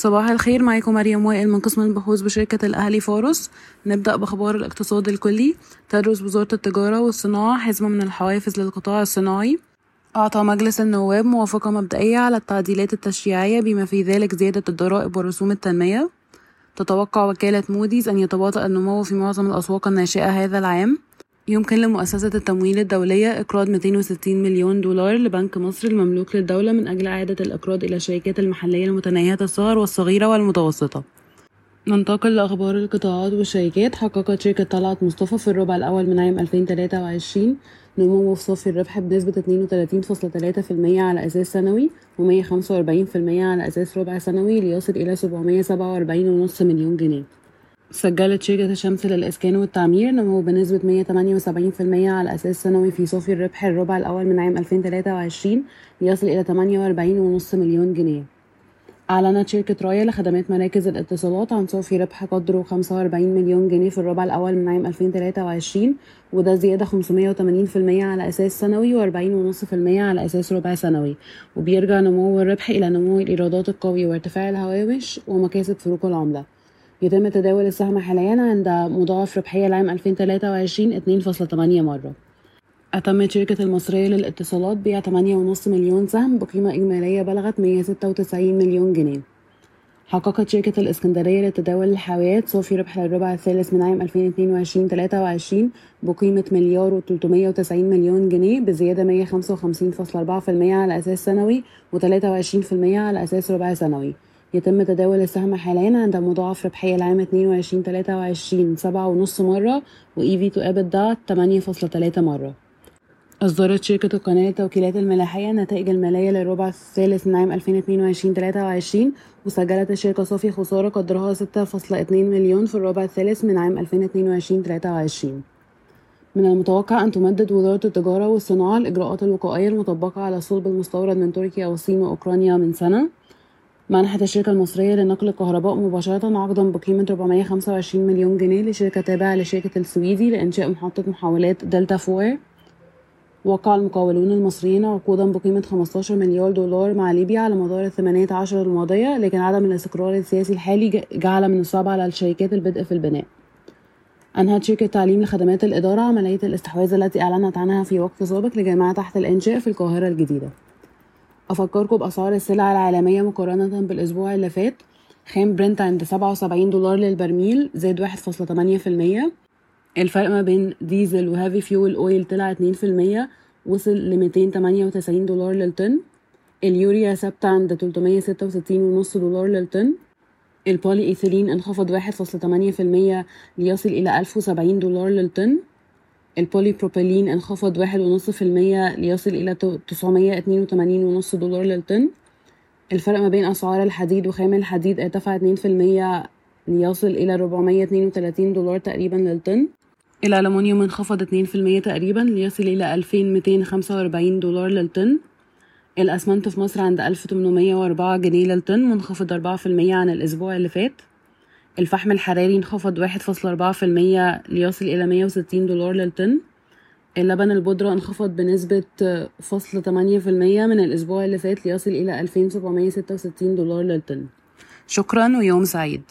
صباح الخير معاكم مريم وائل من قسم البحوث بشركة الأهلي فارس نبدأ بأخبار الاقتصاد الكلي. تدرس وزارة التجارة والصناعة حزمة من الحوافز للقطاع الصناعي. أعطى مجلس النواب موافقة مبدئية على التعديلات التشريعية بما في ذلك زيادة الضرائب ورسوم التنمية. تتوقع وكالة موديز أن يتباطأ النمو في معظم الأسواق الناشئة هذا العام. يمكن لمؤسسة التمويل الدولية إقراض 260 مليون دولار لبنك مصر المملوك للدولة من أجل إعادة الإقراض إلى الشركات المحلية المتناهية الصغر والصغيرة والمتوسطة. ننتقل لأخبار القطاعات والشركات. حققت شركة طلعت مصطفى في الربع الأول من عام 2023 نمو في صافي الربح بنسبة 32.3% على أساس سنوي و145% على أساس ربع سنوي ليصل إلى 747.5 مليون جنيه. سجلت شركة الشمس للإسكان والتعمير نمو بنسبة 178% على أساس سنوي في صافي الربح الربع الأول من عام 2023 ليصل إلى 48.5 مليون جنيه. أعلنت شركة رايا لخدمات مراكز الاتصالات عن صافي ربح قدره 45 مليون جنيه في الربع الأول من عام 2023 وده زيادة 580% على أساس سنوي و40.5% على أساس ربع سنوي. وبيرجع نمو الربح إلى نمو الإيرادات القوي وارتفاع الهوامش ومكاسب فروق العملة. يتم تداول السهم حاليا عند مضاعف ربحية العام 2023 2.8 مرة. أتمت شركة المصرية للاتصالات بيع 8.5 مليون سهم بقيمة إجمالية بلغت 196 مليون جنيه. حققت شركة الإسكندرية لتداول الحاويات صافي ربح للربع الثالث من عام 2022-23 بقيمة مليار و390 مليون جنيه بزيادة 155.4% على أساس سنوي و23% على أساس ربع سنوي. يتم تداول السهم حاليا عند مضاعف ربحية العام 22 23 سبعة ونص مرة و EV to EBITDA 8.3 مرة. أصدرت شركة القناة للتوكيلات الملاحية النتائج المالية للربع الثالث من عام 2022-23 وسجلت الشركة صافي خسارة قدرها 6.2 مليون في الربع الثالث من عام 2022-23 من المتوقع أن تمدد وزارة التجارة والصناعة الإجراءات الوقائية المطبقة على الصلب المستورد من تركيا والصين وأوكرانيا من سنة. منحت الشركة المصرية لنقل الكهرباء مباشرة عقدا بقيمة 425 مليون جنيه لشركة تابعة لشركة السويدي لإنشاء محطة محولات دلتا فور. وقع المقاولون المصريين عقودا بقيمة 15 مليار دولار مع ليبيا على مدار الثمانية عشر الماضية لكن عدم الاستقرار السياسي الحالي جعل من الصعب على الشركات البدء في البناء. أنهت شركة تعليم لخدمات الإدارة عملية الاستحواذ التي أعلنت عنها في وقت سابق لجامعة تحت الإنشاء في القاهرة الجديدة. أفكركم بأسعار السلع العالمية مقارنة بالأسبوع اللي فات. خام برنت عند سبعة وسبعين دولار للبرميل زاد واحد فاصلة تمانية في المية. الفرق ما بين ديزل و heavy fuel oil طلع اتنين في المية وصل لميتين تمانية وتسعين دولار للطن. اليوريا ثابتة عند تلتمية ستة وستين ونص دولار للطن. البولي إيثيلين انخفض واحد فاصلة تمانية في المية ليصل إلى ألف وسبعين دولار للطن. البولي بروبيلين انخفض واحد ونص في المية ليصل إلى تسعمية اتنين وتمانين ونص دولار للطن. الفرق ما بين أسعار الحديد وخام الحديد ارتفع اتنين في المية ليصل إلى ربعمية اتنين وتلاتين دولار تقريبا للطن. الألمنيوم انخفض اتنين في المية تقريبا ليصل إلى ألفين ميتين خمسة وأربعين دولار للطن. الأسمنت في مصر عند ألف تمنمية وأربعة جنيه للطن منخفض أربعة في المية عن الأسبوع اللي فات. الفحم الحراري انخفض واحد فاصل أربعة في المية ليصل إلى مية وستين دولار للطن. اللبن البودرة انخفض بنسبة فاصل تمانية في المية من الأسبوع اللي فات ليصل إلى ألفين سبعمية ستة وستين دولار للطن. شكرا ويوم سعيد.